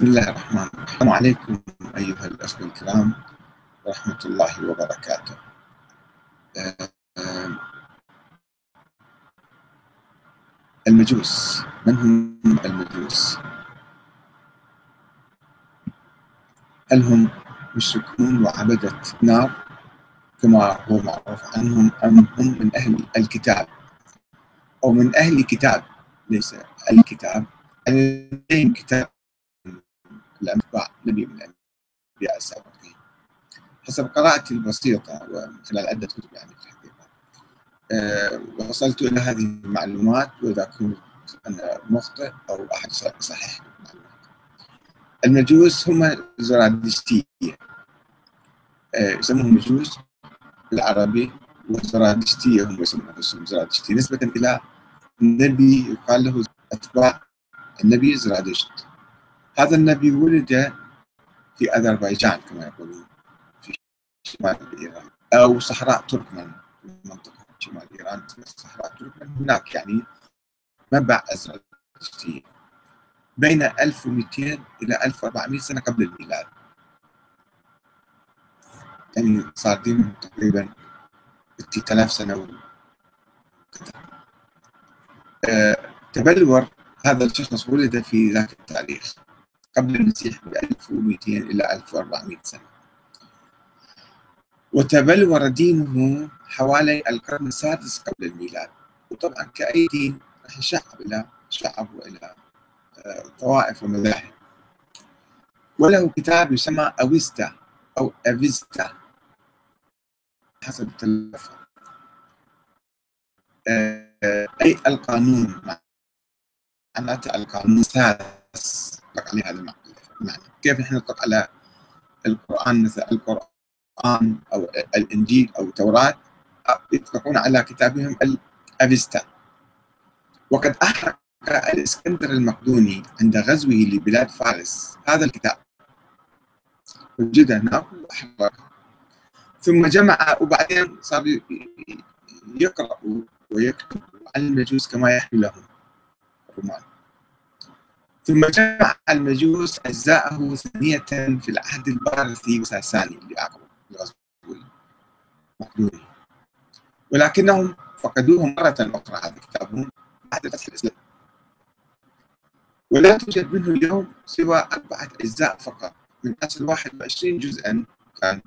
بسم الله الرحمن الرحيم. السلام عليكم أيها الأخوة الكرام. ورحمة الله وبركاته. المجوس. من هم المجوس؟ هل هم مشركون وعبدة نار؟ كما هو معروف عنهم أم هم من أهل الكتاب. أو من أهل كتاب ليس الكتاب. يعني كتاب؟ الأنباء نبي من الأنبياء السابقين. حسب قراءتي البسيطة ومن خلال عدة كتب يعني في الحقيقة. أه وصلت إلى هذه المعلومات وإذا كنت أنا مخطئ أو أحد صحيح. المعلومات المجوس هم زرادشتية أه يسموهم مجوس بالعربي والزرادشتية هم يسمون أنفسهم زرادشتية. نسبة إلى النبي يقال له أتباع النبي زرادشت. هذا النبي ولد في أذربيجان كما يقولون في شمال إيران أو صحراء تركمان منطقة شمال إيران صحراء تركمان هناك يعني منبع أزرقشتي بين 1200 إلى 1400 سنة قبل الميلاد. يعني صار دينهم تقريبا 6000 سنة أه تبلور هذا الشخص ولد في ذاك التاريخ. قبل المسيح ب 1200 إلى 1400 سنة. وتبلور دينه حوالي القرن السادس قبل الميلاد. وطبعا كأي دين راح يشعب إلى شعب وإلى طوائف ومذاهب. وله كتاب يسمى أويستا أو أفيستا. حسب التلفظ. أي القانون معناته القانون السادس. نطلق عليه هذا المعنى كيف نحن نطلق على القرآن مثل القرآن أو الإنجيل أو التوراة؟ يطلقون على كتابهم الأفيستا. وقد أحرق الإسكندر المقدوني عند غزوه لبلاد فارس هذا الكتاب. وجد هناك وأحرق ثم جمع وبعدين صار يقرأ ويكتب عن المجوس كما يحملهم الرومان. ثم جمع المجوس أجزاءه ثانية في العهد البارثي وساساني اللي أعقب الغزو المقدوني ولكنهم فقدوه مرة أخرى هذا كتابهم بعد فتح الإسلام ولا توجد منه اليوم سوى أربعة أجزاء فقط. من أصل 21 جزءا كان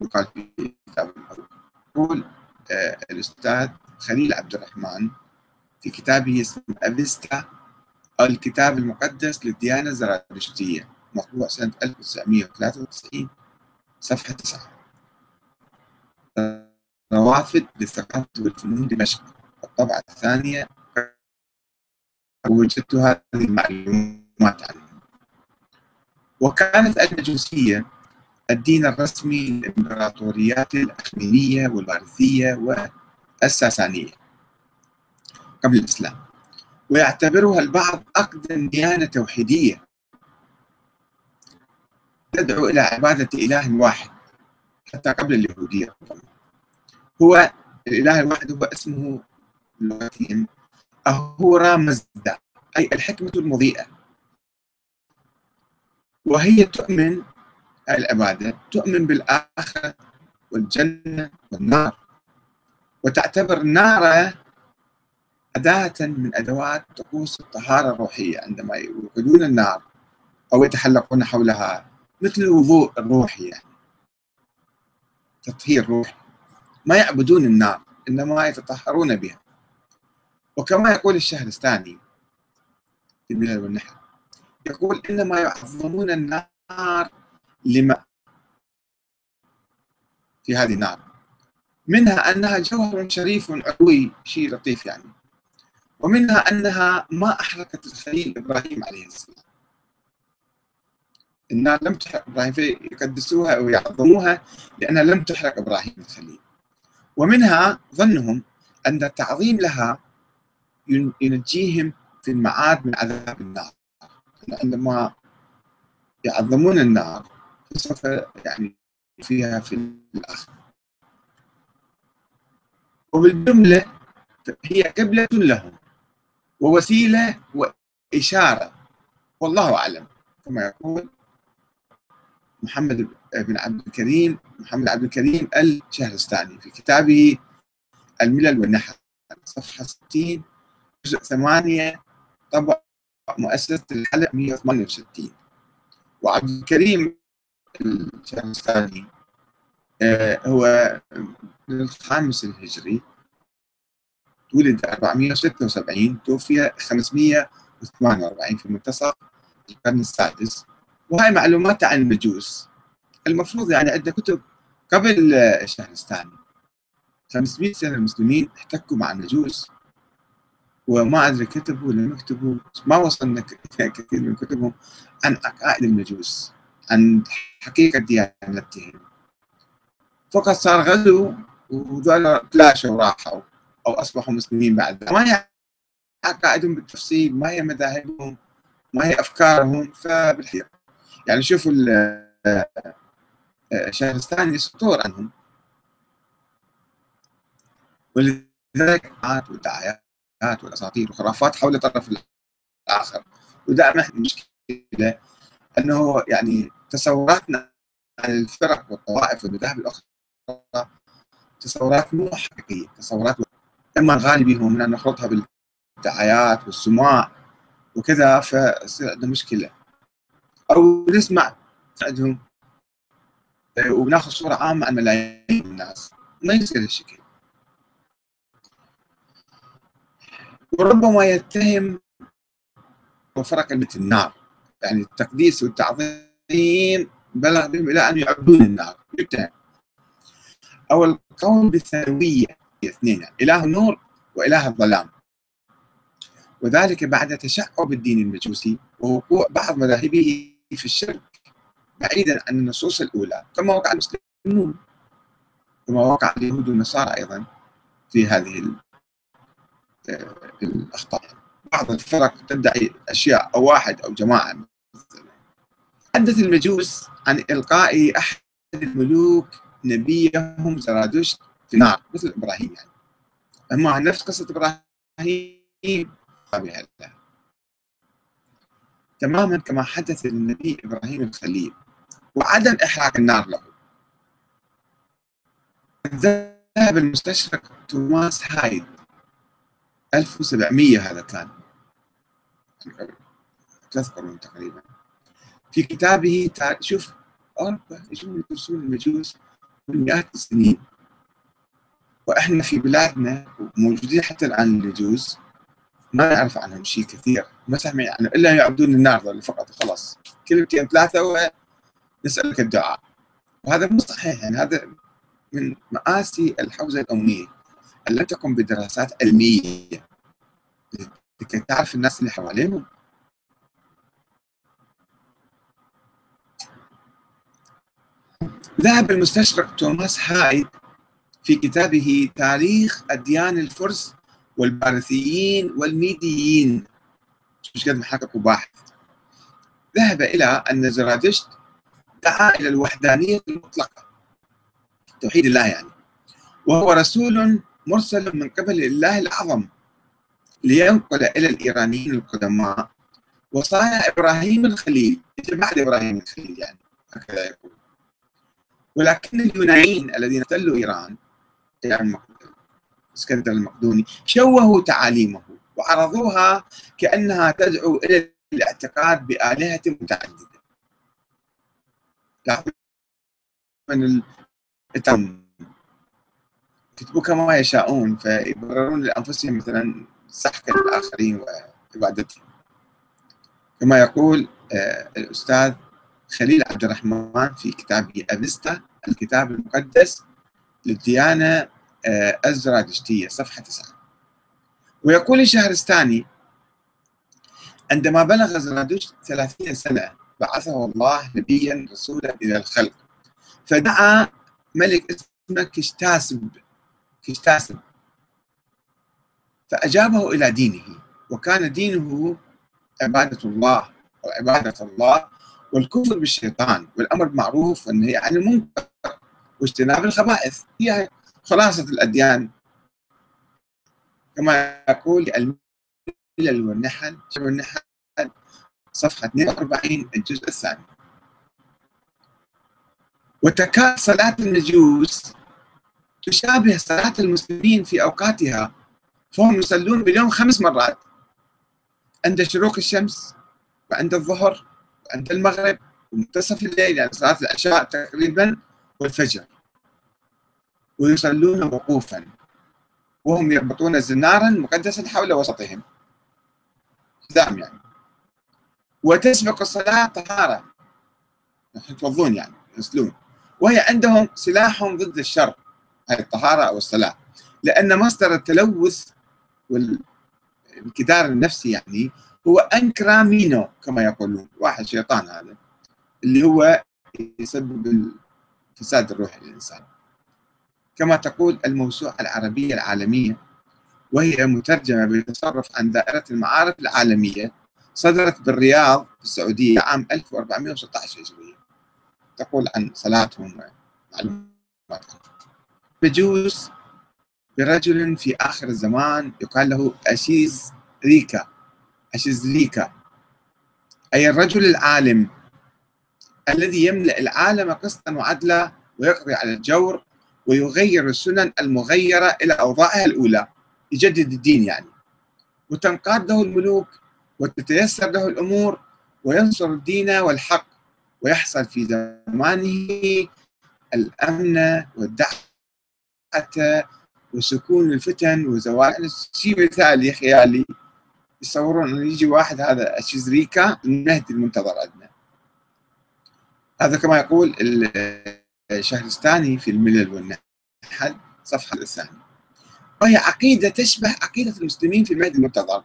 يقال في كتاب يقول آه الأستاذ خليل عبد الرحمن في كتابه اسمه أفيستا الكتاب المقدس للديانة الزرادشتية مطبوع سنة 1993 صفحة 9 روافد للثقافة والفنون دمشق. الطبعة الثانية وجدت هذه المعلومات عنه وكانت المجوسية الدين الرسمي للإمبراطوريات الأخمينية والبارثية والساسانية قبل الإسلام. ويعتبرها البعض أقدم ديانة توحيدية. تدعو إلى عبادة إله واحد حتى قبل اليهودية. هو الإله الواحد هو اسمه لغتهم أهورا مزدا أي الحكمة المضيئة. وهي تؤمن العبادة تؤمن بالآخرة والجنة والنار. وتعتبر النار أداة من أدوات طقوس الطهارة الروحية عندما يوقدون النار أو يتحلقون حولها مثل الوضوء الروحي يعني. تطهير روحي. ما يعبدون النار إنما يتطهرون بها. وكما يقول الشهرستاني في الملل والنحل يقول إنما يعظمون النار لما في هذه النار منها أنها جوهر شريف علوي شيء لطيف يعني. ومنها أنها ما أحرقت الخليل إبراهيم عليه السلام. النار لم تحرق إبراهيم فيقدسوها أو يعظموها لأنها لم تحرق إبراهيم الخليل. ومنها ظنهم أن التعظيم لها ينجيهم في المعاد من عذاب النار. عندما يعظمون النار فسوف يعني فيها في الآخرة. وبالجملة هي قبلة لهم. ووسيلة وإشارة. والله أعلم. كما يقول محمد بن عبد الكريم محمد عبد الكريم الشهرستاني في كتابه الملل والنحل صفحة 60 جزء 8 طبع مؤسسة الحلق 168 وعبد الكريم الشهرستاني آه، هو من الخامس الهجري. ولد 476 توفي 548 في منتصف القرن السادس. وهاي معلومات عن المجوس. المفروض يعني عندنا كتب قبل الشهرستاني 500 سنة المسلمين احتكوا مع المجوس. وما أدري كتبوا ولا ما كتبوا ما وصلنا كثير من كتبهم عن عقائد المجوس عن حقيقة ديانتهم. فقط صار غزو وذولا تلاشوا وراحوا. أو أصبحوا مسلمين بعد. ما هي عقائدهم بالتفصيل ما هي مذاهبهم ما هي أفكارهم فبالحقيقة. يعني شوفوا الشهرستاني سطور عنهم. ولذلك والدعايات والأساطير والخرافات حول الطرف الآخر. ودائما المشكلة إنه يعني تصوراتنا عن الفرق والطوائف والمذاهب الأخرى تصورات مو حقيقية تصورات اما نغالي بهم من ان نخلطها بالدعايات والسماع وكذا فيصير عندنا مشكلة. أو نسمع عندهم. وناخذ صورة عامة عن ملايين الناس. ما يصير هالشكل. وربما يتهم وفرق كلمة النار. يعني التقديس والتعظيم بلغ بهم إلى أن يعبدون النار. يتهم أو القول بالثانوية اثنين إله النور وإله الظلام. وذلك بعد تشعب الدين المجوسي ووقوع بعض مذاهبه في الشرك بعيدا عن النصوص الأولى كما وقع المسلمون. كما وقع اليهود والنصارى أيضا في هذه الأخطاء. بعض الفرق تدعي أشياء أو واحد أو جماعة. حدث المجوس عن إلقاء أحد الملوك نبيهم زرادشت النار مثل إبراهيم يعني. أما نفس قصة إبراهيم تماما كما حدث للنبي إبراهيم الخليل وعدم إحراق النار له. ذهب المستشرق توماس هايد 1700 هذا كان. ثلاث قرون تقريبا. في كتابه شوف أوروبا يجون يدرسون المجوس من مئات السنين. وإحنا في بلادنا موجودين حتى الآن المجوس ما نعرف عنهم شيء كثير ما سمع عنه إلا يعبدون النار فقط خلاص كلمتين ثلاثة ونسألك الدعاء. وهذا مو صحيح يعني هذا من مآسي الحوزة الأمية أن لم تقم بدراسات علمية. لكي تعرف الناس اللي حواليهم ذهب المستشرق توماس هايد في كتابه تاريخ أديان الفرس والبارثيين والميديين. مش قد محقق وباحث ذهب إلى أن زرادشت دعا إلى الوحدانية المطلقة توحيد الله يعني. وهو رسول مرسل من قبل الله الأعظم لينقل إلى الإيرانيين القدماء. وصايا إبراهيم الخليل بعد إبراهيم الخليل يعني هكذا يقول. ولكن اليونانيين الذين احتلوا إيران اسكندر المقدوني شوهوا تعاليمه وعرضوها كأنها تدعو إلى الاعتقاد بآلهة متعددة. من التم. يكتبوا كما يشاءون فيبررون لأنفسهم مثلا سحق الاخرين وعبادتهم كما يقول آه، الأستاذ خليل عبد الرحمن في كتابه أفيستا الكتاب المقدس للديانة آه، الزرادشتيه صفحة 9 ويقول الشهرستاني عندما بلغ زرادشت 30 سنة بعثه الله نبيا رسولا إلى الخلق فدعا ملك اسمه كشتاسب كشتاسب فأجابه إلى دينه وكان دينه عبادة الله وعبادة الله والكفر بالشيطان والأمر بالمعروف والنهي عن المنكر. واجتناب الخبائث. هي خلاصة الأديان. كما يقول الملل والنحل والنحل صفحة 42 الجزء الثاني. وتكاد صلاة المجوس تشابه صلاة المسلمين في أوقاتها فهم يصلون باليوم خمس مرات. عند شروق الشمس وعند الظهر وعند المغرب ومنتصف الليل يعني صلاة العشاء تقريبا والفجر. ويصلون وقوفا. وهم يربطون زنارا مقدسا حول وسطهم. حزام يعني. وتسبق الصلاة طهارة. يتوضون يعني يصلون وهي عندهم سلاح ضد الشر هاي الطهارة أو الصلاة. لأن مصدر التلوث والانكدار النفسي يعني هو أنكرامينو كما يقولون. واحد شيطان هذا. اللي هو يسبب الفساد الروحي للإنسان. كما تقول الموسوعة العربية العالمية وهي مترجمة بالتصرف عن دائرة المعارف العالمية صدرت بالرياض في السعودية عام 1416 هجرية. تقول عن صلاتهم ومعلومات بجوز برجل في آخر الزمان يقال له أشيز ريكا أشيز ريكا. أي الرجل العالم الذي يملأ العالم قسطا وعدلا ويقضي على الجور ويغير السنن المغيرة إلى أوضاعها الأولى يجدد الدين يعني. وتنقاد له الملوك وتتيسر له الأمور وينصر الدين والحق ويحصل في زمانه الأمن والدعة وسكون الفتن وزوال شيء مثالي خيالي يصورون انه يجي واحد هذا اشيزريكا المهدي المنتظر عندنا. هذا كما يقول الشهرستاني في الملل والنحل صفحة الثانية وهي عقيدة تشبه عقيدة المسلمين في المهدي المنتظر.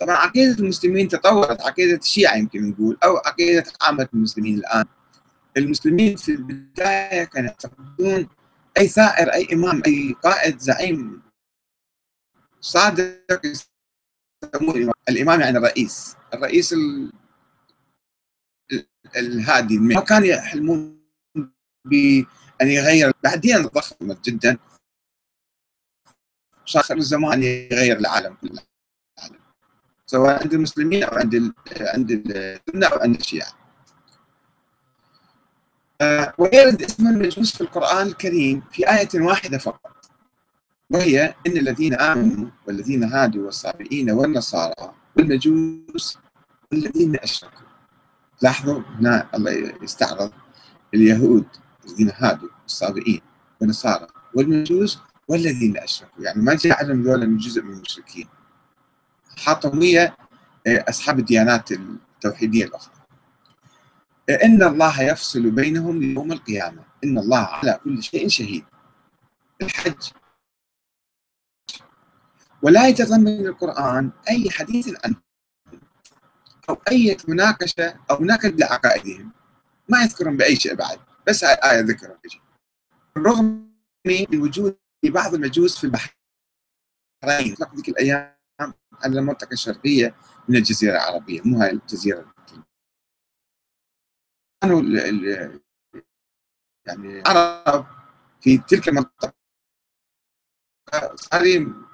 طبعا عقيدة المسلمين تطورت عقيدة الشيعة يمكن نقول أو عقيدة عامة المسلمين الآن. المسلمين في البداية كانوا يعتقدون أي ثائر أي إمام أي قائد زعيم صادق الإمام. يعني الرئيس الرئيس الهادي. ما كانوا يحلمون بأن يغير بعدين ضخمت جدا. صار الزمان يغير العالم كله. سواء عند المسلمين أو عند عند السنة أو عند الشيعة. آه، ويرد اسم المجوس في القرآن الكريم في آية واحدة فقط. وهي إن الذين آمنوا والذين هادوا والصابئين والنصارى والمجوس والذين أشركوا. لاحظوا هنا الله يستعرض اليهود. الذين هادوا الصابئين والنصارى والمجوس والذين أشركوا. يعني ما جعلهم ذولا من جزء من المشركين. حطهم ويا آه، أصحاب الديانات التوحيدية الأخرى. إن الله يفصل بينهم يوم القيامة. إن الله على كل شيء شهيد. الحج. ولا يتضمن القرآن أي حديث عنه أو أي مناقشة أو مناقشة لعقائدهم. ما يذكرون بأي شيء بعد. بس آية بالرغم من وجود بعض المجوس في البحرين. ذيك الأيام على المنطقة الشرقية من الجزيرة العربية مو هاي الجزيرة. كانوا يعني العرب في تلك المنطقة صار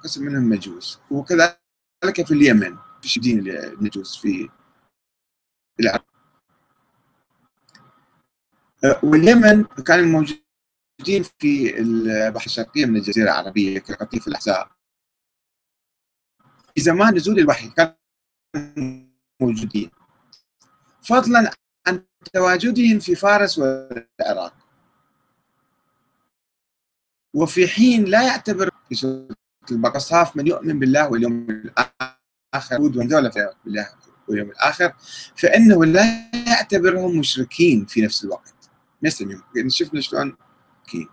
قسم منهم مجوس. وكذلك في اليمن شدين المجوس في العرب. واليمن كانوا موجودين في البحر الشرقية من الجزيرة العربية كقطيف الأحزاب. في زمان نزول الوحي كانوا موجودين. فضلا عن تواجدهم في فارس والعراق. وفي حين لا يعتبر في سورة من يؤمن بالله واليوم الآخر وذولا بالله واليوم الآخر فإنه لا يعتبرهم مشركين في نفس الوقت. مسلمين شفنا شلون كين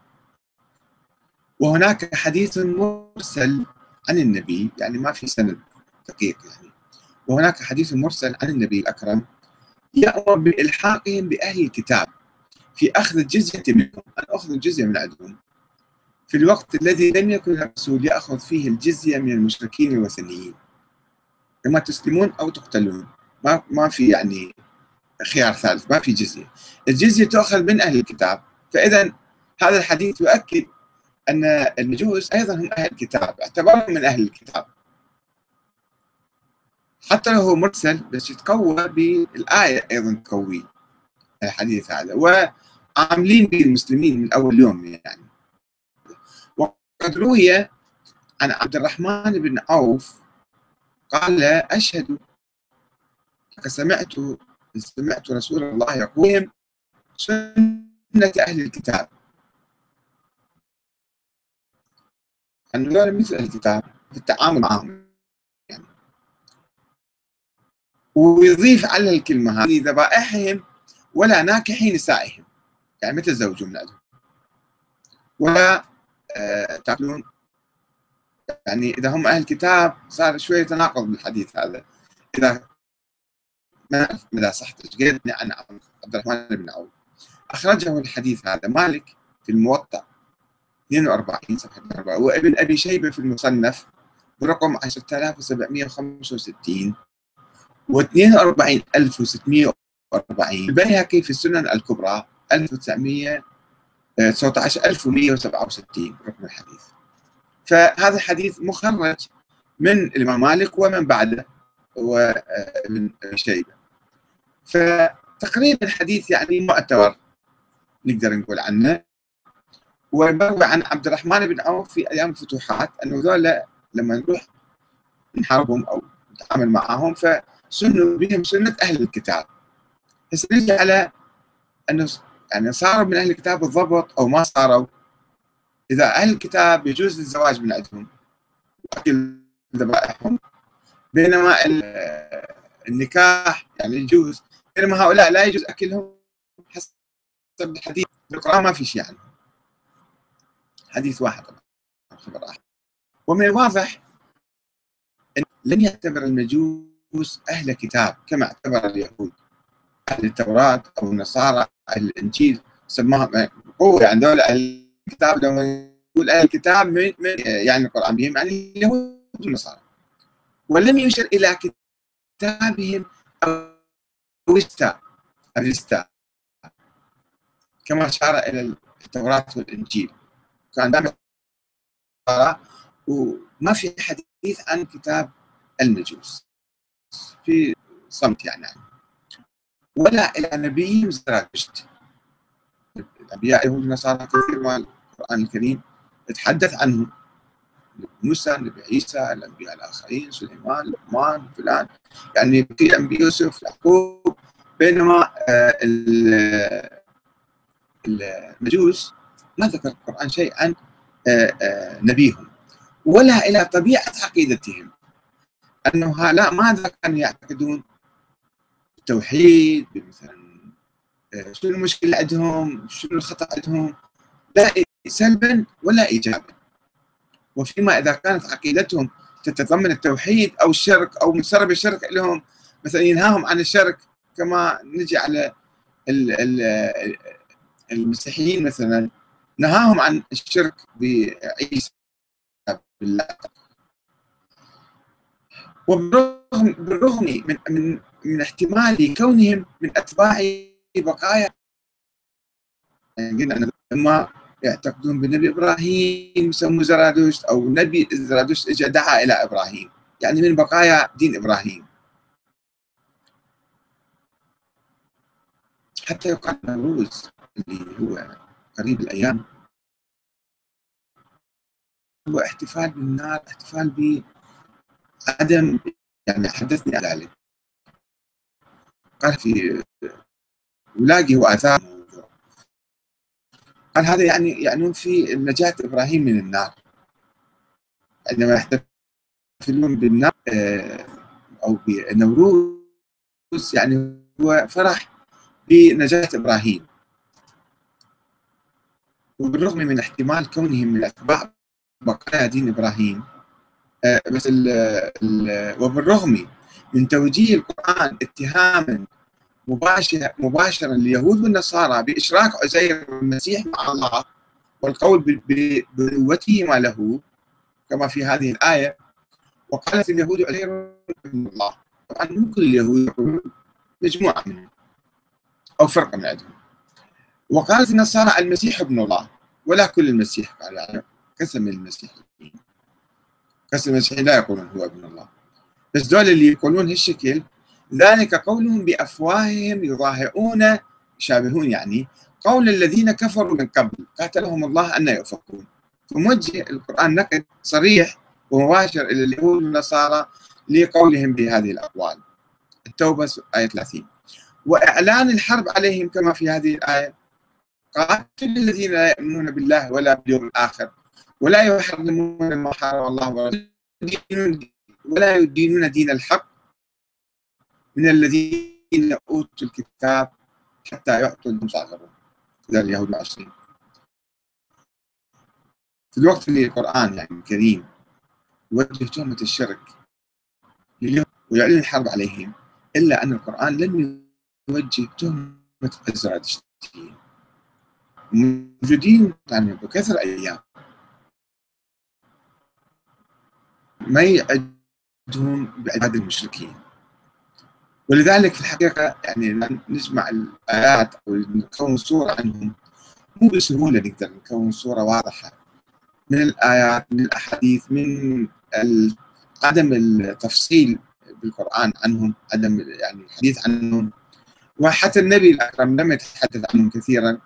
وهناك حديث مرسل عن النبي يعني ما في سند دقيق يعني. وهناك حديث مرسل عن النبي الأكرم يأمر بإلحاقهم بأهل الكتاب في أخذ الجزية منهم. أن أخذ الجزية من عندهم. في الوقت الذي لم يكن الرسول يأخذ فيه الجزية من المشركين الوثنيين إما تسلمون أو تقتلون. ما ما في يعني خيار ثالث ما في جزية. الجزية تؤخذ من أهل الكتاب فإذا هذا الحديث يؤكد أن المجوس أيضا هم أهل الكتاب اعتبرهم من أهل الكتاب. حتى لو هو مرسل بس يتقوى بالآية أيضا تقوي الحديث هذا. وعاملين به المسلمين من أول يوم يعني. وقد روي عن عبد الرحمن بن عوف قال أشهد سمعت سمعت رسول الله يقول سنة أهل الكتاب. أن مثل الكتاب في التعامل معهم. يعني. ويضيف على الكلمة هذه ذبائحهم ولا ناكحي نسائهم. يعني متى تزوجوا من عندهم ولا آه تاكلون يعني إذا هم أهل كتاب صار شوية تناقض بالحديث هذا. إذا ما اعرف مدى صحته عن عبد الرحمن بن عوف. أخرجه الحديث هذا مالك في الموطأ 42 صفحة 4 وابن أبي شيبة في المصنف برقم 10765 و 42640 البيهقي في السنن الكبرى 1900 19167 رقم الحديث. فهذا الحديث مخرج من الإمام مالك ومن بعده وابن شيبة. فتقريبا الحديث يعني معتبر نقدر نقول عنه. ومروي عن عبد الرحمن بن عوف في أيام الفتوحات أنه ذولا لما نروح نحاربهم أو نتعامل معهم فسنوا بهم سنة أهل الكتاب. هسه نجي على أنه يعني صاروا من أهل الكتاب بالضبط أو ما صاروا. إذا أهل الكتاب يجوز الزواج من عندهم. وأكل ذبائحهم. بينما النكاح يعني يجوز. بينما هؤلاء لا يجوز أكلهم حسب الحديث. القرآن ما في شيء عنه حديث واحد. خبر واحد. ومن الواضح أن لم يعتبر المجوس أهل كتاب كما اعتبر اليهود. أهل التوراة أو النصارى أهل الإنجيل سماهم قوة يعني دول أهل الكتاب. لما يقول أهل الكتاب من, من يعني القرآن بهم يعني اليهود والنصارى. ولم يشر إلى كتابهم أو الستا الرستا كما أشار إلى التوراة والإنجيل. كان دائما وما في حديث عن كتاب المجوس. في صمت يعني. ولا إلى نبي زرادشت الأنبياء اليهود والنصارى كثير من القرآن الكريم يتحدث عنهم. موسى النبي عيسى الأنبياء الآخرين سليمان لقمان فلان. يعني في أنبي يوسف يعقوب بينما آه، المجوس ما ذكر القرآن شيء عن آه، آه، نبيهم ولا إلى طبيعة عقيدتهم أنه لا ماذا كانوا يعتقدون؟ التوحيد مثلا شنو المشكلة عندهم؟ شنو الخطأ عندهم؟ لا سلبا ولا ايجابا. وفيما إذا كانت عقيدتهم تتضمن التوحيد أو الشرك أو مسرب الشرك لهم مثلا ينهاهم عن الشرك كما نجي على المسيحيين مثلا نهاهم عن الشرك بعيسى بالله. وبالرغم بالرغم من من من احتمال كونهم من أتباع بقايا يعني قلنا لما يعتقدون بنبي إبراهيم يسموه زرادشت أو نبي زرادشت اجى دعا إلى إبراهيم يعني من بقايا دين إبراهيم حتى يقال نوروز اللي هو قريب الأيام هو احتفال بالنار احتفال بعدم يعني حدثني ذلك قال في ولاقي هو اثار قال هذا يعني يعنون في نجاة إبراهيم من النار؟ عندما يحتفلون بالنار آه، أو بنوروز يعني هو فرح بنجاة إبراهيم. وبالرغم من احتمال كونهم من أتباع بقايا دين إبراهيم آه، بس ال ال وبالرغم من توجيه القرآن اتهاما مباشر مباشرا اليهود والنصارى بإشراك عزير المسيح مع الله والقول بنبوتهما له كما في هذه الآية وقالت اليهود عزير ابن الله. طبعا مو كل اليهود مجموعة منهم أو فرقة من عندهم. وقالت النصارى المسيح ابن الله ولا كل المسيح قال يعني قسم المسيحيين قسم المسيحيين لا يقولون هو ابن الله. بس دول اللي يقولون هالشكل ذلك قولهم بأفواههم يظاهرون يشابهون يعني قول الذين كفروا من قبل قاتلهم الله أن يؤفكون. فموجه القرآن نقد صريح ومباشر إلى اليهود والنصارى لقولهم بهذه الأقوال. التوبة آية 30 وإعلان الحرب عليهم كما في هذه الآية. قاتل الذين لا يؤمنون بالله ولا باليوم الآخر ولا يحرمون ما حرم الله ولا يدينون دين الحق من الذين أوتوا الكتاب حتى يعطوا المصاغرون ذا اليهود العصرين في الوقت اللي القرآن يعني الكريم يوجه تهمة الشرك ويعلن الحرب عليهم إلا أن القرآن لم يوجه تهمة الزرادشتيين موجودين يعني بكثر أيام ما يعدهم بعباد المشركين. ولذلك في الحقيقة يعني نجمع الآيات أو نكون صورة عنهم. مو بسهولة نقدر نكون صورة واضحة. من الآيات من الأحاديث من عدم التفصيل بالقرآن عنهم عدم يعني الحديث عنهم. وحتى النبي الأكرم لم يتحدث عنهم كثيرا.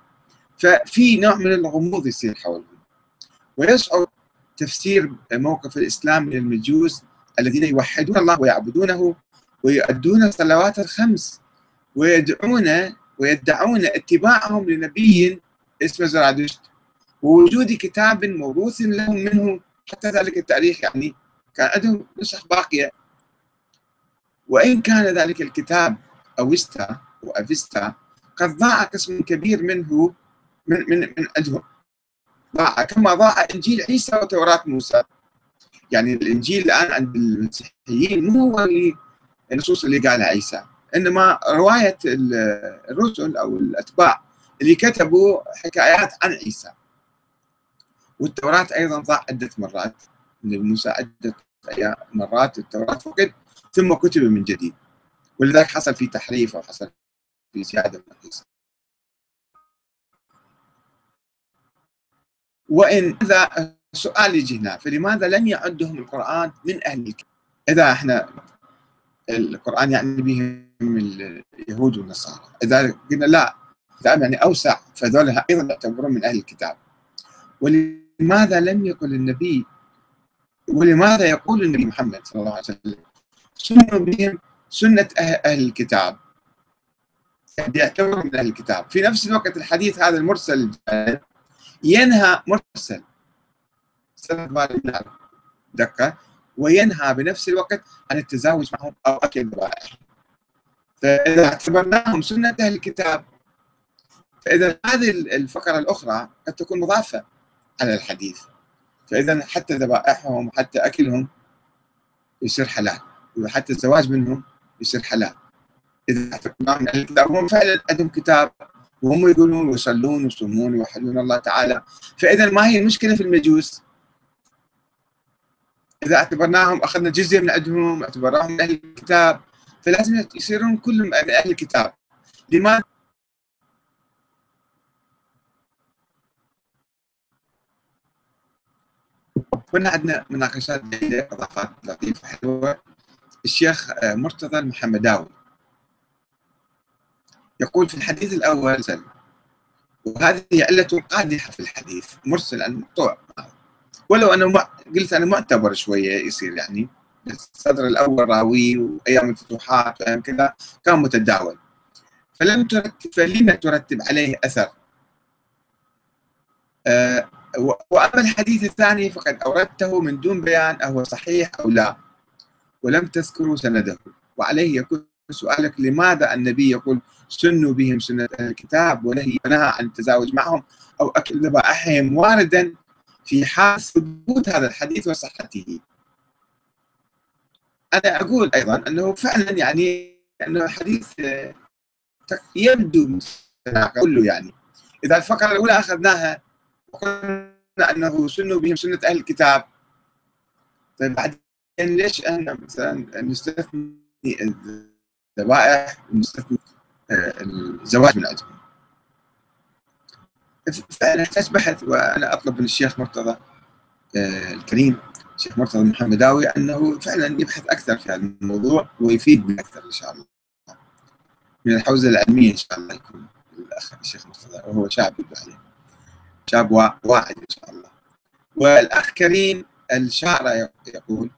ففي نوع من الغموض يصير حولهم. ويصعب تفسير موقف الإسلام من المجوس الذين يوحدون الله ويعبدونه ويؤدون الصلوات الخمس ويدعون ويدعون اتباعهم لنبي اسمه زرادشت. ووجود كتاب موروث لهم منه حتى ذلك التاريخ يعني كان عندهم نسخ باقية. وإن كان ذلك الكتاب أوستا وأفيستا قد ضاع قسم كبير منه من من من عندهم. ضاع كما ضاع إنجيل عيسى وتوراة موسى. يعني الإنجيل الآن عند المسيحيين مو هو اللي النصوص اللي قالها عيسى. إنما رواية الرسل أو الأتباع اللي كتبوا حكايات عن عيسى. والتوراة أيضا ضاع عدة مرات. موسى عدة مرات التوراة فقد ثم كتب من جديد. ولذلك حصل في تحريف أو حصل في زيادة من عيسى. وإن هذا سؤال يجي هنا فلماذا لم يعدهم القرآن من أهل الكتاب؟ إذا إحنا القرآن يعني بهم اليهود والنصارى. إذا قلنا لا الكتاب يعني أوسع فذول أيضا يعتبرون من أهل الكتاب. ولماذا لم يقل النبي ولماذا يقول النبي محمد صلى الله عليه وسلم؟ سنوا بهم؟ سنة أهل الكتاب. يعتبرون من أهل الكتاب. في نفس الوقت الحديث هذا المرسل ينهى مرسل. دقة. وينهى بنفس الوقت عن التزاوج معهم أو أكل الذبائح فإذا اعتبرناهم سنة أهل الكتاب فإذا هذه الفقرة الأخرى قد تكون مضافة على الحديث. فإذا حتى ذبائحهم حتى أكلهم يصير حلال. وحتى الزواج منهم يصير حلال. إذا اعتبرناهم أهل الكتاب هم فعلا عندهم كتاب وهم يقولون ويصلون ويصومون ويوحدون الله تعالى. فإذا ما هي المشكلة في المجوس؟ إذا اعتبرناهم أخذنا جزء من عندهم اعتبرناهم من أهل الكتاب فلازم يصيرون كلهم من أهل الكتاب. لماذا؟ كنا عندنا مناقشات جيدة إضافات لطيفة حلوة. الشيخ مرتضى المحمداوي. يقول في الحديث الأول وهذه علة قادحة في الحديث مرسل المقطوع ولو انه قلت أنا معتبر شوية يصير يعني الصدر الأول راوي وأيام الفتوحات وأيام كذا كان متداول. فلم ترتب فلم ترتب عليه أثر. أه وأما الحديث الثاني فقد أوردته من دون بيان أهو صحيح أو لا. ولم تذكروا سنده. وعليه يكون سؤالك لماذا النبي يقول سنوا بهم سنة الكتاب ونهى عن التزاوج معهم أو أكل ذبائحهم واردا في حال ثبوت هذا الحديث وصحته. أنا أقول أيضا أنه فعلا يعني أنه الحديث يبدو كله يعني. إذا الفقرة الأولى أخذناها وقلنا أنه سنوا بهم سنة أهل الكتاب. طيب بعدين ليش أنا مثلا نستثني الذبائح ونستثني الزواج من عندهم؟ فنحتاج بحث وأنا أطلب من الشيخ مرتضى آه، الكريم الشيخ مرتضى المحمداوي أنه فعلا يبحث أكثر في هذا الموضوع ويفيد أكثر إن شاء الله. من الحوزة العلمية إن شاء الله يكون الأخ الشيخ مرتضى وهو شاب عليه شاب واعد إن شاء الله. والأخ كريم الشاعر يقول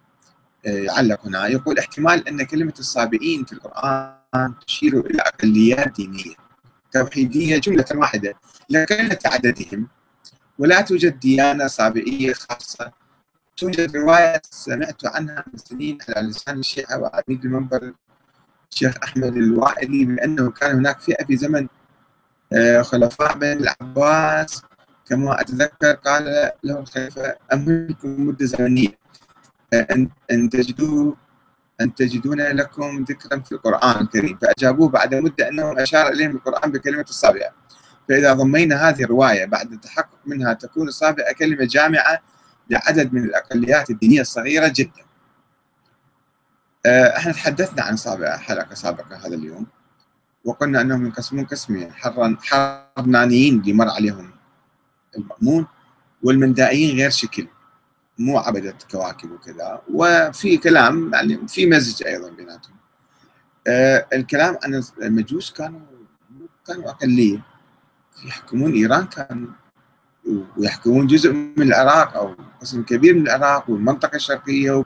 آه، يعلق هنا يقول احتمال أن كلمة الصابئين في القرآن تشير إلى أقليات دينية. توحيدية جملة واحدة. لقلة عددهم ولا توجد ديانة صابئية خاصة توجد رواية سمعت عنها من سنين على لسان الشيعة وعميد المنبر الشيخ أحمد الوائلي بأنه كان هناك فئة في زمن آه، خلفاء بن العباس. كما أتذكر قال له الخليفة أمهلكم مدة زمنية؟ أن أن تجدوا أن تجدون لكم ذكرا في القرآن الكريم. فأجابوه بعد مدة أنه أشار إليهم القرآن بكلمة الصابئة. فإذا ضمينا هذه الرواية بعد التحقق منها تكون الصابئة كلمة جامعة لعدد من الأقليات الدينية الصغيرة جدا. آه، إحنا تحدثنا عن صابئة حلقة سابقة هذا اليوم وقلنا أنهم ينقسمون قسمين حرنانيين اللي مر عليهم المأمون والمندائيين غير شكل. مو عبدة كواكب وكذا وفي كلام يعني في مزج أيضا بيناتهم. آه الكلام عن المجوس كانوا كانوا أقلية. يحكمون إيران كانوا ويحكمون جزء من العراق أو قسم كبير من العراق والمنطقة الشرقية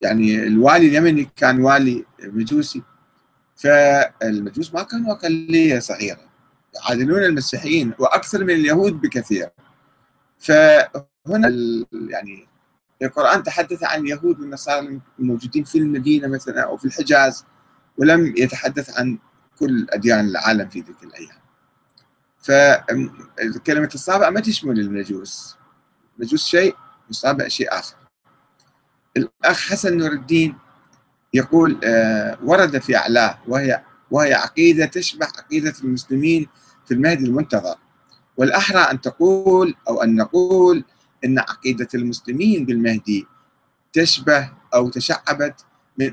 يعني الوالي اليمني كان والي مجوسي. فالمجوس ما كانوا أقلية صغيرة. يعادلون المسيحيين وأكثر من اليهود بكثير. فهنا يعني القرآن تحدث عن اليهود والنصارى الموجودين في المدينة مثلا أو في الحجاز ولم يتحدث عن كل أديان العالم في ذلك الأيام. فكلمة الصابع ما تشمل المجوس. المجوس شيء والصابع شيء آخر. الأخ حسن نور الدين يقول آه، ورد في أعلاه وهي وهي عقيدة تشبه عقيدة المسلمين في المهدي المنتظر. والأحرى أن تقول أو أن نقول أن عقيدة المسلمين بالمهدي تشبه أو تشعبت من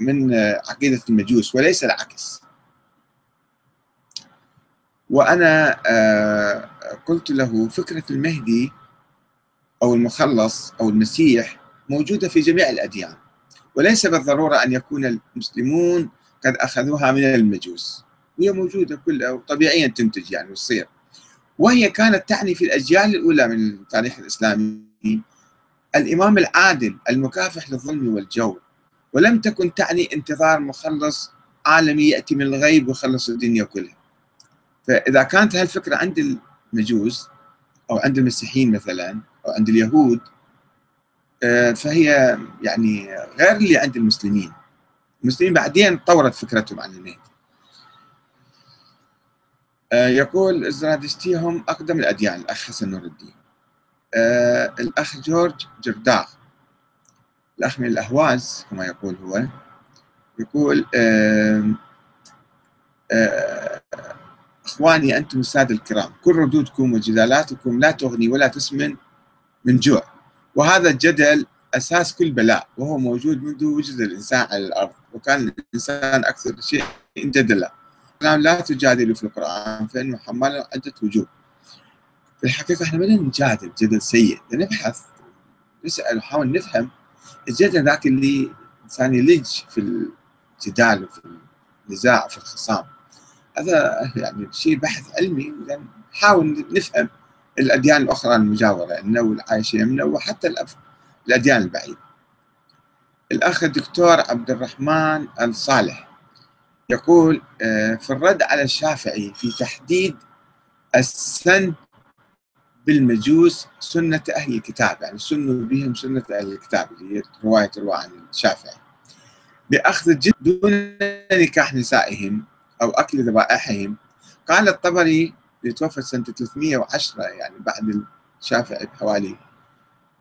من عقيدة المجوس وليس العكس. وأنا آه، قلت له فكرة المهدي أو المخلص أو المسيح موجودة في جميع الأديان وليس بالضرورة أن يكون المسلمون قد أخذوها من المجوس هي موجودة كلها وطبيعيا تنتج يعني وتصير. وهي كانت تعني في الأجيال الأولى من التاريخ الإسلامي الإمام العادل المكافح للظلم والجور ولم تكن تعني انتظار مخلص عالمي يأتي من الغيب ويخلص الدنيا كلها. فإذا كانت هالفكرة عند المجوس أو عند المسيحيين مثلا أو عند اليهود آه، فهي يعني غير اللي عند المسلمين. المسلمين بعدين طورت فكرتهم عن المهدي آه، يقول الزرادشتي هم أقدم الأديان الأخ حسن نور الدين. آه، الأخ جورج جرداغ. الأخ من الأهواز كما يقول هو. يقول آه، إخواني أنتم السادة الكرام. كل ردودكم وجدالاتكم لا تغني ولا تسمن من جوع. وهذا الجدل أساس كل بلاء وهو موجود منذ وجد الإنسان على الأرض. وكان الإنسان أكثر شيء جدلا. الكلام لا تجادلوا في القرآن فإنه حمال عدة وجوه. في الحقيقة إحنا ما نجادل جدل سيء نبحث نسأل ونحاول نفهم الجدل ذاك اللي الإنسان يلج في الجدال وفي النزاع وفي الخصام. هذا يعني شيء بحث علمي نحاول نفهم الأديان الأخرى المجاورة لنا والعايشة يمنا وحتى الأديان البعيدة. الأخ الدكتور عبد الرحمن الصالح. يقول آه، في الرد على الشافعي في تحديد السن بالمجوس سنة أهل الكتاب يعني سنوا بهم سنة أهل الكتاب اللي هي رواية تروى عن الشافعي. بأخذ الجد دون نكاح نسائهم أو أكل ذبائحهم. قال الطبري اللي توفى سنة 310 يعني بعد الشافعي بحوالي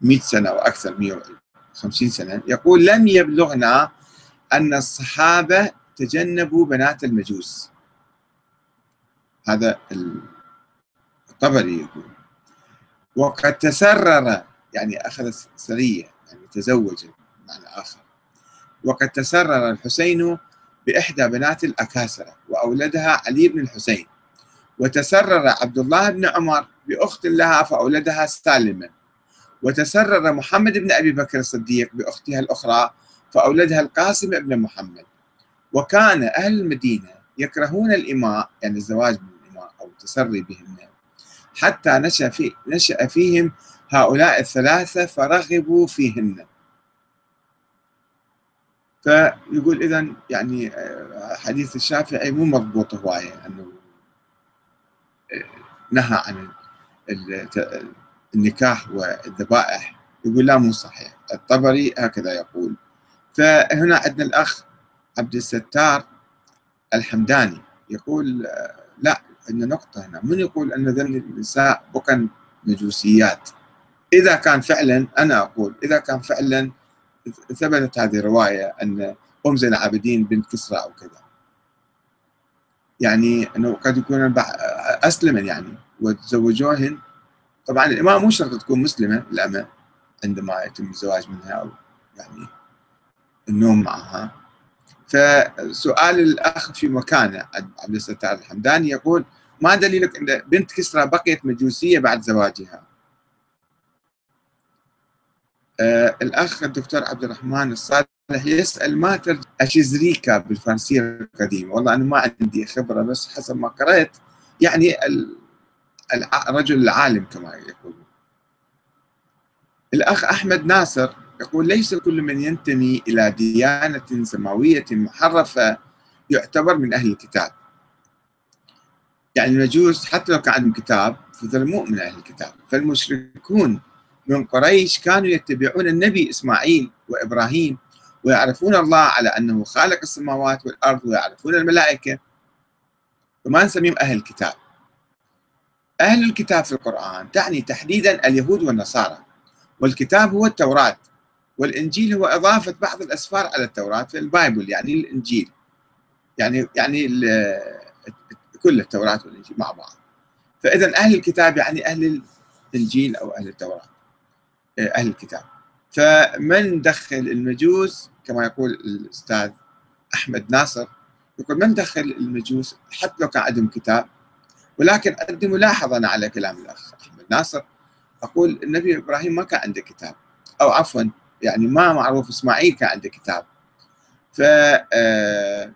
100 سنة أو أكثر 150 سنة يقول لم يبلغنا أن الصحابة تجنبوا بنات المجوس. هذا الطبري يقول وقد تسرر يعني أخذ سرية يعني تزوج معنى آخر وقد تسرر الحسين بإحدى بنات الأكاسرة وأولدها علي بن الحسين. وتسرر عبد الله بن عمر بأخت لها فأولدها سالما. وتسرر محمد بن أبي بكر الصديق بأختها الأخرى فأولدها القاسم بن محمد. وكان أهل المدينة يكرهون الإماء يعني الزواج بالإماء أو التسري بهن. حتى نشأ, في نشأ فيهم هؤلاء الثلاثة فرغبوا فيهن. فيقول إذا يعني آه، حديث الشافعي مو مضبوط هواية أنه آه، نهى عن النكاح والذبائح. يقول لا مو صحيح. الطبري هكذا يقول. فهنا عندنا الأخ عبد الستار الحمداني يقول آه، لا عندنا نقطة هنا. من يقول أن ذن النساء بكن مجوسيات؟ إذا كان فعلا أنا أقول إذا كان فعلا ثبتت هذه الرواية أن أم زين العابدين بنت كسرى أو كذا. يعني أنه قد يكون أسلما يعني وتزوجوهن. طبعا الإمام مو شرط تكون مسلمة الأمة عندما يتم الزواج منها أو يعني النوم معها. فسؤال الأخ في مكانه عبد الستار الحمداني يقول ما دليلك أن بنت كسرى بقيت مجوسية بعد زواجها؟ آه الأخ الدكتور عبد الرحمن الصالح يسأل ما ترجم أشيزريكا بالفارسية القديمة؟ والله أنا ما عندي خبرة بس حسب ما قرأت يعني الرجل العالم كما يقولون. الأخ أحمد ناصر يقول ليس كل من ينتمي إلى ديانة سماوية محرفة يعتبر من أهل الكتاب. يعني المجوس حتى لو كان عندهم كتاب فذل مو من أهل الكتاب. فالمشركون من قريش كانوا يتبعون النبي إسماعيل وإبراهيم ويعرفون الله على أنه خالق السماوات والأرض ويعرفون الملائكة. وما نسميهم أهل الكتاب. أهل الكتاب في القرآن تعني تحديدا اليهود والنصارى والكتاب هو التوراة. والإنجيل هو إضافة بعض الأسفار على التوراة في البايبل يعني الإنجيل. يعني يعني كل التوراة والإنجيل مع بعض. فإذا أهل الكتاب يعني أهل الإنجيل أو أهل التوراة أهل الكتاب. فمن دخل المجوس كما يقول الأستاذ أحمد ناصر يقول من دخل المجوس؟ حتى لو كان عندهم كتاب. ولكن عندي ملاحظة أنا على كلام الأخ أحمد ناصر. أقول النبي إبراهيم ما كان عنده كتاب. أو عفوا يعني ما معروف إسماعيل كان عنده كتاب. ف آه،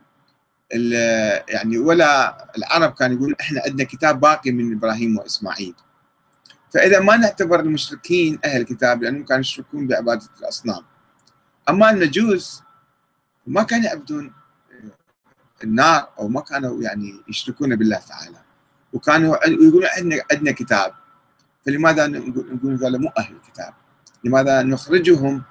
يعني ولا العرب كانوا يقولون إحنا عندنا كتاب باقي من إبراهيم وإسماعيل. فإذا ما نعتبر المشركين أهل الكتاب لأنهم كانوا يشركون بعبادة الأصنام. أما المجوس ما كانوا يعبدون النار أو ما كانوا يعني يشركون بالله تعالى. وكانوا يقولون عندنا عندنا كتاب. فلماذا نقول هذول مو أهل الكتاب؟ لماذا نخرجهم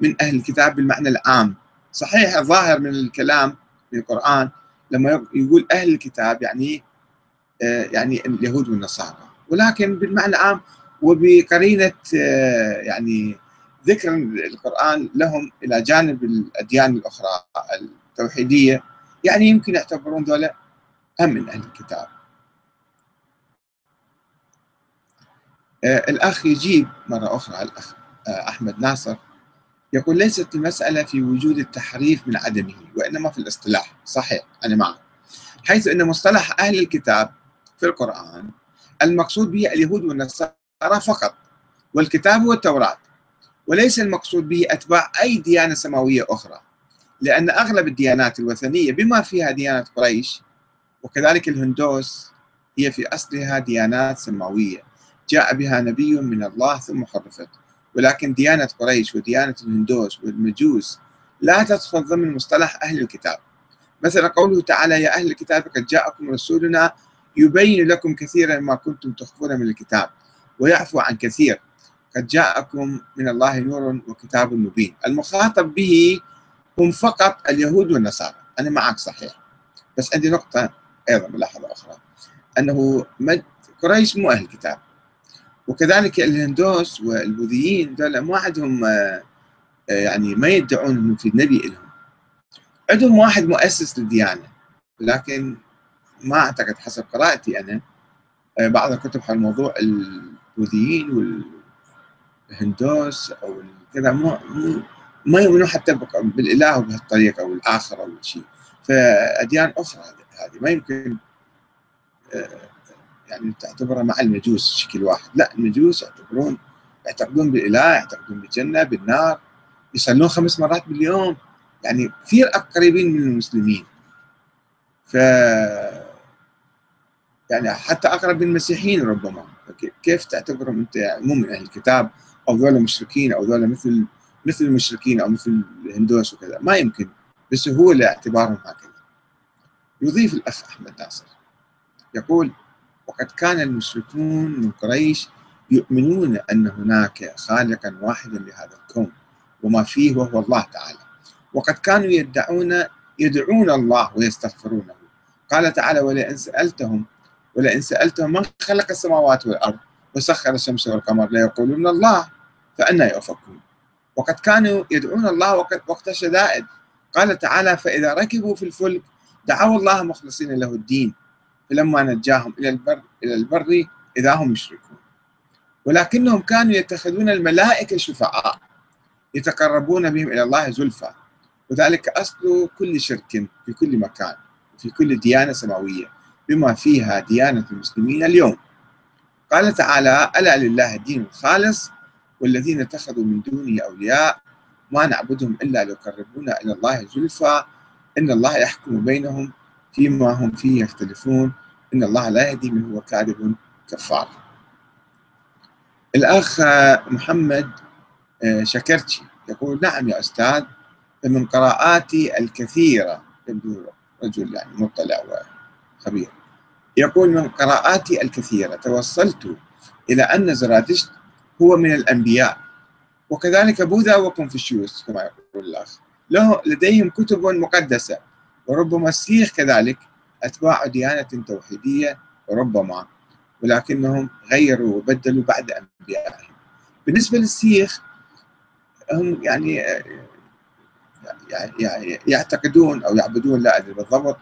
من أهل الكتاب بالمعنى العام؟ صحيح الظاهر من الكلام من القرآن لما يقول أهل الكتاب يعني آه، يعني اليهود والنصارى. ولكن بالمعنى العام وبقرينة آه، يعني ذكر القرآن لهم إلى جانب الأديان الأخرى التوحيدية. يعني يمكن يعتبرون ذولا هم من أهل الكتاب. آه، الأخ يجيب مرة أخرى الأخ أحمد ناصر. يقول ليست المسألة في وجود التحريف من عدمه وإنما في الاصطلاح. صحيح أنا معه حيث أن مصطلح أهل الكتاب في القرآن المقصود به اليهود والنصارى فقط والكتاب هو التوراة وليس المقصود به أتباع أي ديانة سماوية أخرى لأن أغلب الديانات الوثنية بما فيها ديانة قريش وكذلك الهندوس هي في أصلها ديانات سماوية. جاء بها نبي من الله ثم حرفت ولكن ديانة قريش وديانة الهندوس والمجوس لا تدخل ضمن مصطلح أهل الكتاب. مثلا قوله تعالى يا أهل الكتاب قد جاءكم رسولنا يبين لكم كثيرا ما كنتم تخفون من الكتاب ويعفو عن كثير. قد جاءكم من الله نور وكتاب مبين. المخاطب به هم فقط اليهود والنصارى. أنا معك صحيح. بس عندي نقطة أيضا ملاحظة أخرى. أنه قريش مو أهل كتاب وكذلك الهندوس والبوذيين دول ما عندهم آه، يعني ما يدعون انه في نبي لهم عندهم واحد مؤسس للديانة لكن ما أعتقد حسب قراءتي أنا آه، بعض الكتب حول موضوع البوذيين والهندوس أو كذا ما ما يؤمنون حتى بالإله بهالطريقه أو الآخر أو شيء. فأديان أخرى هذه ما يمكن آه، يعني تعتبرها مع المجوس شكل واحد. لا المجوس يعتبرون يعتقدون بالإله يعتقدون بالجنة بالنار يصلون خمس مرات باليوم. يعني كثير قريبين من المسلمين. ف يعني حتى أقرب من المسيحيين ربما. كيف تعتبرهم أنت يعني مو من أهل الكتاب أو ذولا مشركين أو ذولا مثل مثل المشركين أو مثل الهندوس وكذا؟ ما يمكن. بسهوله اعتبارهم هكذا. يضيف الأخ أحمد ناصر. يقول وقد كان المشركون من قريش يؤمنون أن هناك خالقا واحدا لهذا الكون وما فيه وهو الله تعالى. وقد كانوا يدعون يدعون الله ويستغفرونه. قال تعالى ولئن سألتهم ولئن سألتهم من خلق السماوات والأرض وسخر الشمس والقمر ليقولون الله فأنا يؤفكون. وقد كانوا يدعون الله وقت الشدائد قال تعالى فإذا ركبوا في الفلك دعوا الله مخلصين له الدين. فلما نجاهم إلى البر إلى البر إذا هم يشركون. ولكنهم كانوا يتخذون الملائكة شفعاء يتقربون بهم إلى الله زلفى. وذلك أصل كل شرك في كل مكان في كل ديانة سماوية بما فيها ديانة المسلمين اليوم. قال تعالى ألا لله الدين الخالص والذين اتخذوا من دونه أولياء ما نعبدهم إلا ليقربونا إلى الله زلفى إن الله يحكم بينهم فيما هم فيه يختلفون إن الله لا يهدي من هو كاذب كفار. الأخ محمد آه، شكرتشي يقول نعم يا أستاذ فمن قراءاتي الكثيرة يبدو رجل يعني مطلع وخبير. يقول من قراءاتي الكثيرة توصلت إلى أن زرادشت هو من الأنبياء. وكذلك بوذا وكونفوشيوس كما يقول الأخ. لديهم كتب مقدسة. وربما السيخ كذلك أتباع ديانة توحيدية وربما ولكنهم غيروا وبدلوا بعد أنبيائهم. بالنسبة للسيخ هم يعني يعني يعتقدون أو يعبدون لا أدري بالضبط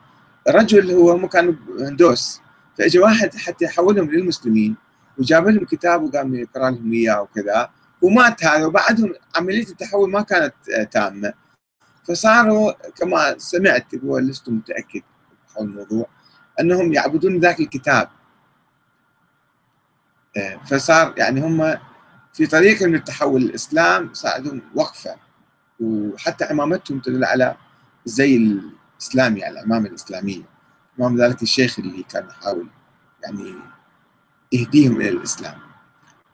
رجل هو هم كانوا هندوس فاجى واحد حتى يحولهم للمسلمين وجاب لهم كتاب وقام يقرأ لهم إياه وكذا ومات هذا وبعدهم عملية التحول ما كانت تامة. فصاروا كما سمعت ولست متأكد حول الموضوع أنهم يعبدون ذاك الكتاب. آه، فصار يعني هم في طريقهم للتحول للاسلام صار وقفة وحتى عمامتهم تدل على الزي الإسلامي على العمامه الإسلامية. امام ذلك الشيخ اللي كان يحاول يعني يهديهم إلى الإسلام.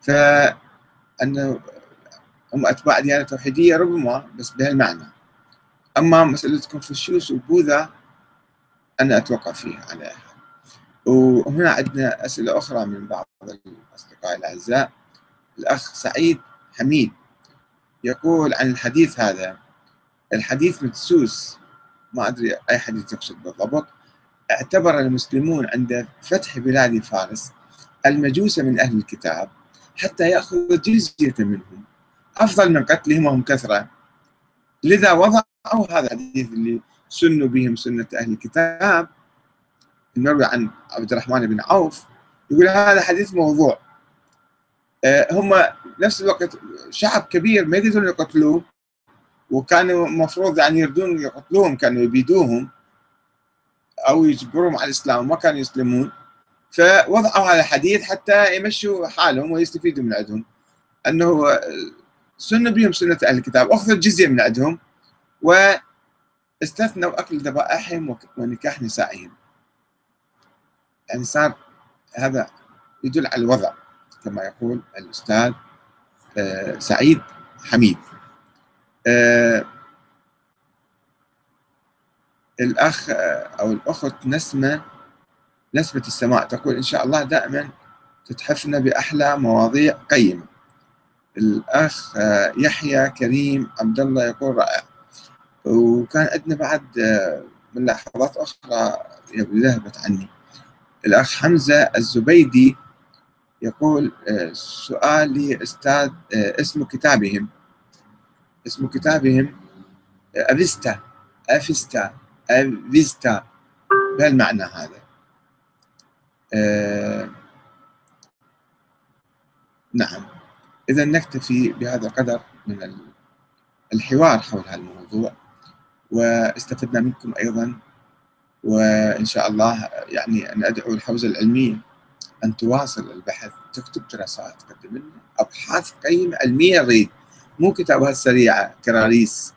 فأنه هم أتباع ديانة توحيدية ربما بس بهالمعنى. أما مسألة كونفوشيوس وبوذا أنا أتوقع فيها على وهنا عندنا أسئلة أخرى من بعض الأصدقاء الأعزاء. الأخ سعيد حميد يقول عن الحديث هذا. الحديث مدسوس ما أدري أي حديث يقصد بالضبط. اعتبر المسلمون عند فتح بلاد فارس المجوس من أهل الكتاب حتى يأخذ جزية منهم. أفضل من قتلهم وهم كثرة. لذا وضعوا هذا الحديث اللي سنوا بهم سنة أهل الكتاب المروي عن عبد الرحمن بن عوف يقول هذا حديث موضوع. آه، هم نفس الوقت شعب كبير ما يقدرون يقتلوه وكانوا المفروض يعني يردون يقتلوهم كانوا يبيدوهم أو يجبرهم على الإسلام وما كانوا يسلمون. فوضعوا هذا الحديث حتى يمشوا حالهم ويستفيدوا من عندهم. أنه سنوا بهم سنة أهل الكتاب أخذوا الجزيه من عندهم. واستثنوا اكل ذبائحهم ونكاح نسائهم. يعني صار هذا يدل على الوضع كما يقول الأستاذ آه، سعيد حميد. آه، الأخ آه، أو الأخت نسمة نسمة السماء تقول إن شاء الله دائما تتحفنا بأحلى مواضيع قيمة. الأخ يحيى كريم عبد الله يقول رائع. وكان عندنا بعد ملاحظات أخرى ذهبت عني. الأخ حمزة الزبيدي يقول آه، سؤالي أستاذ آه، اسم كتابهم. اسم كتابهم آه، أفيستا أفيستا أفيستا. بهالمعنى هذا. نعم. إذا نكتفي بهذا القدر من الحوار حول هذا الموضوع. واستفدنا منكم أيضا. وإن شاء الله يعني أن أدعو الحوزة العلمية أن تواصل البحث تكتب دراسات تقدم لنا أبحاث قيمة علمية نريد مو كتابات سريعة كراريس.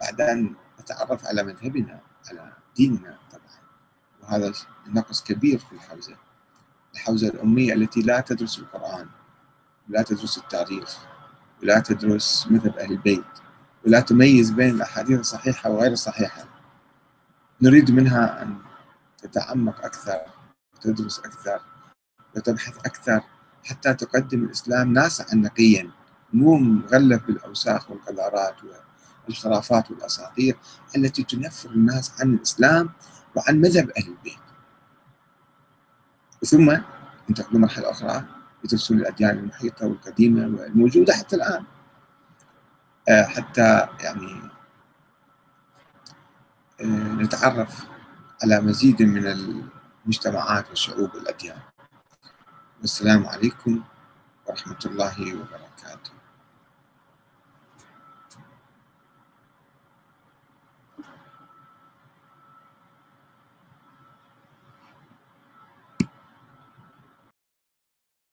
بعد أن نتعرف على مذهبنا على ديننا طبعا. وهذا نقص كبير في الحوزة. الحوزة الأمية التي لا تدرس القرآن ولا تدرس التاريخ ولا تدرس مذهب أهل البيت. ولا تميز بين الأحاديث الصحيحة وغير الصحيحة. نريد منها أن تتعمق أكثر وتدرس أكثر وتبحث أكثر حتى تقدم الإسلام ناسعا نقيا مو مغلف بالأوساخ والقذارات والخرافات والأساطير التي تنفر الناس عن الإسلام وعن مذهب أهل البيت. ثم ينتقلون مرحلة أخرى يدرسون الأديان المحيطة والقديمة والموجودة حتى الآن. حتى يعني آه، نتعرف على مزيد من المجتمعات والشعوب والأديان والسلام عليكم ورحمة الله وبركاته.